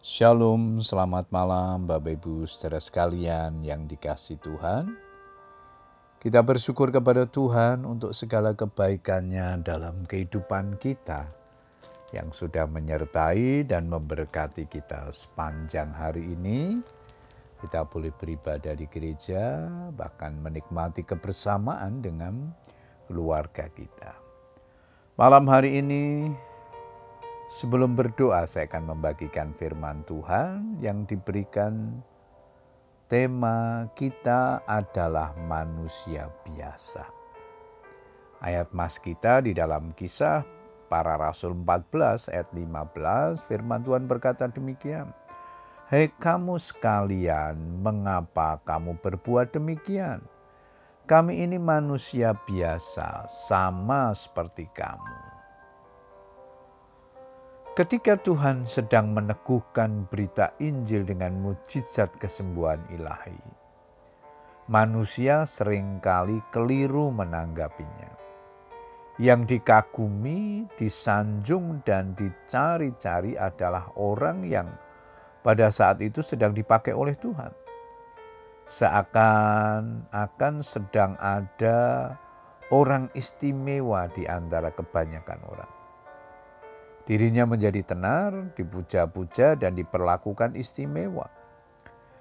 Shalom, selamat malam Bapak Ibu saudara sekalian yang dikasih Tuhan. Kita bersyukur kepada Tuhan untuk segala kebaikannya dalam kehidupan kita yang sudah menyertai dan memberkati kita sepanjang hari ini. Kita boleh beribadah di gereja, bahkan menikmati kebersamaan dengan keluarga kita. Malam hari ini Sebelum berdoa, saya akan membagikan firman Tuhan yang diberikan tema kita adalah manusia biasa. Ayat mas kita di dalam kisah para rasul 14 ayat 15 firman Tuhan berkata demikian. Hei kamu sekalian, mengapa kamu berbuat demikian? Kami ini manusia biasa, sama seperti kamu Ketika Tuhan sedang meneguhkan berita Injil dengan mujizat kesembuhan ilahi, manusia sering kali keliru menanggapinya. Yang dikagumi, disanjung, dan dicari-cari adalah orang yang pada saat itu sedang dipakai oleh Tuhan. Seakan-akan sedang ada orang istimewa di antara kebanyakan orang Dirinya menjadi tenar, dipuja-puja, dan diperlakukan istimewa.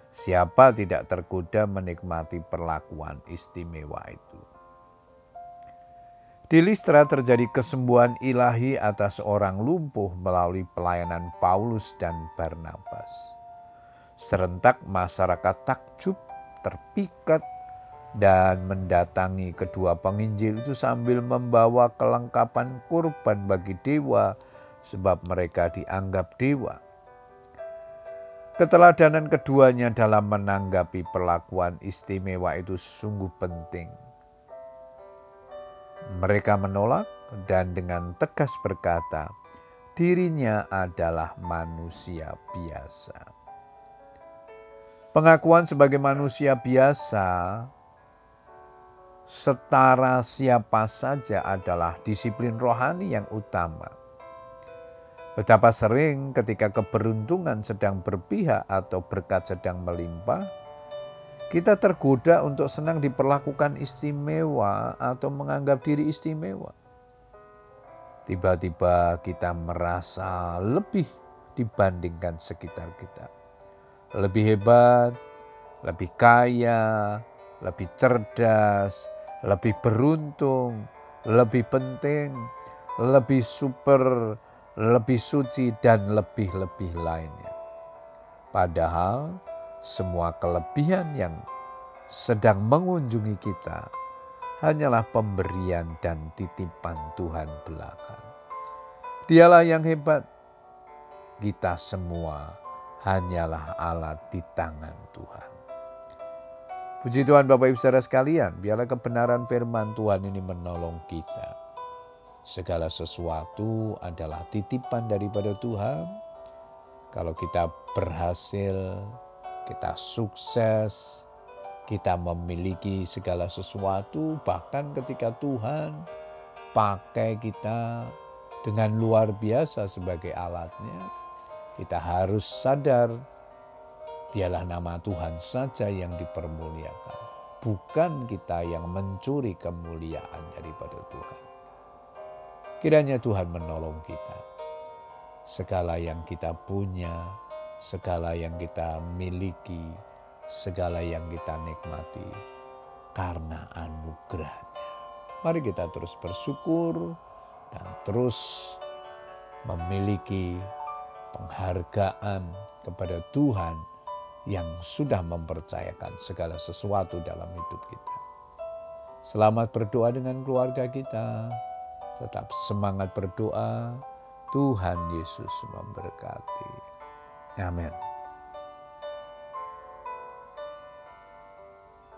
Siapa tidak tergoda menikmati perlakuan istimewa itu? Di Listra terjadi kesembuhan ilahi atas orang lumpuh melalui pelayanan Paulus dan Barnabas. Serentak masyarakat takjub, terpikat, dan mendatangi kedua penginjil itu sambil membawa kelengkapan kurban bagi dewa sebab mereka dianggap dewa. Keteladanan keduanya dalam menanggapi perlakuan istimewa itu sungguh penting. Mereka menolak dan dengan tegas berkata, dirinya adalah manusia biasa. Pengakuan sebagai manusia biasa setara siapa saja adalah disiplin rohani yang utama Betapa sering ketika keberuntungan sedang berpihak atau berkat sedang melimpah, kita tergoda untuk senang diperlakukan istimewa atau menganggap diri istimewa. Tiba-tiba kita merasa lebih dibandingkan sekitar kita. Lebih hebat, lebih kaya, lebih cerdas, lebih beruntung, lebih penting, lebih super, lebih suci dan lebih-lebih lainnya. Padahal semua kelebihan yang sedang mengunjungi kita hanyalah pemberian dan titipan Tuhan belaka. Dialah yang hebat, kita semua hanyalah alat di tangan Tuhan. Puji Tuhan Bapak Ibu Saudara sekalian, biarlah kebenaran firman Tuhan ini menolong kita segala sesuatu adalah titipan daripada Tuhan. Kalau kita berhasil, kita sukses, kita memiliki segala sesuatu, bahkan ketika Tuhan pakai kita dengan luar biasa sebagai alatnya, kita harus sadar dialah nama Tuhan saja yang dipermuliakan, bukan kita yang mencuri kemuliaan daripada Tuhan. Kiranya Tuhan menolong kita. Segala yang kita punya, segala yang kita miliki, segala yang kita nikmati karena anugerahnya. Mari kita terus bersyukur dan terus memiliki penghargaan kepada Tuhan yang sudah mempercayakan segala sesuatu dalam hidup kita. Selamat berdoa dengan keluarga kita. Tetap semangat berdoa. Tuhan Yesus memberkati. Amin.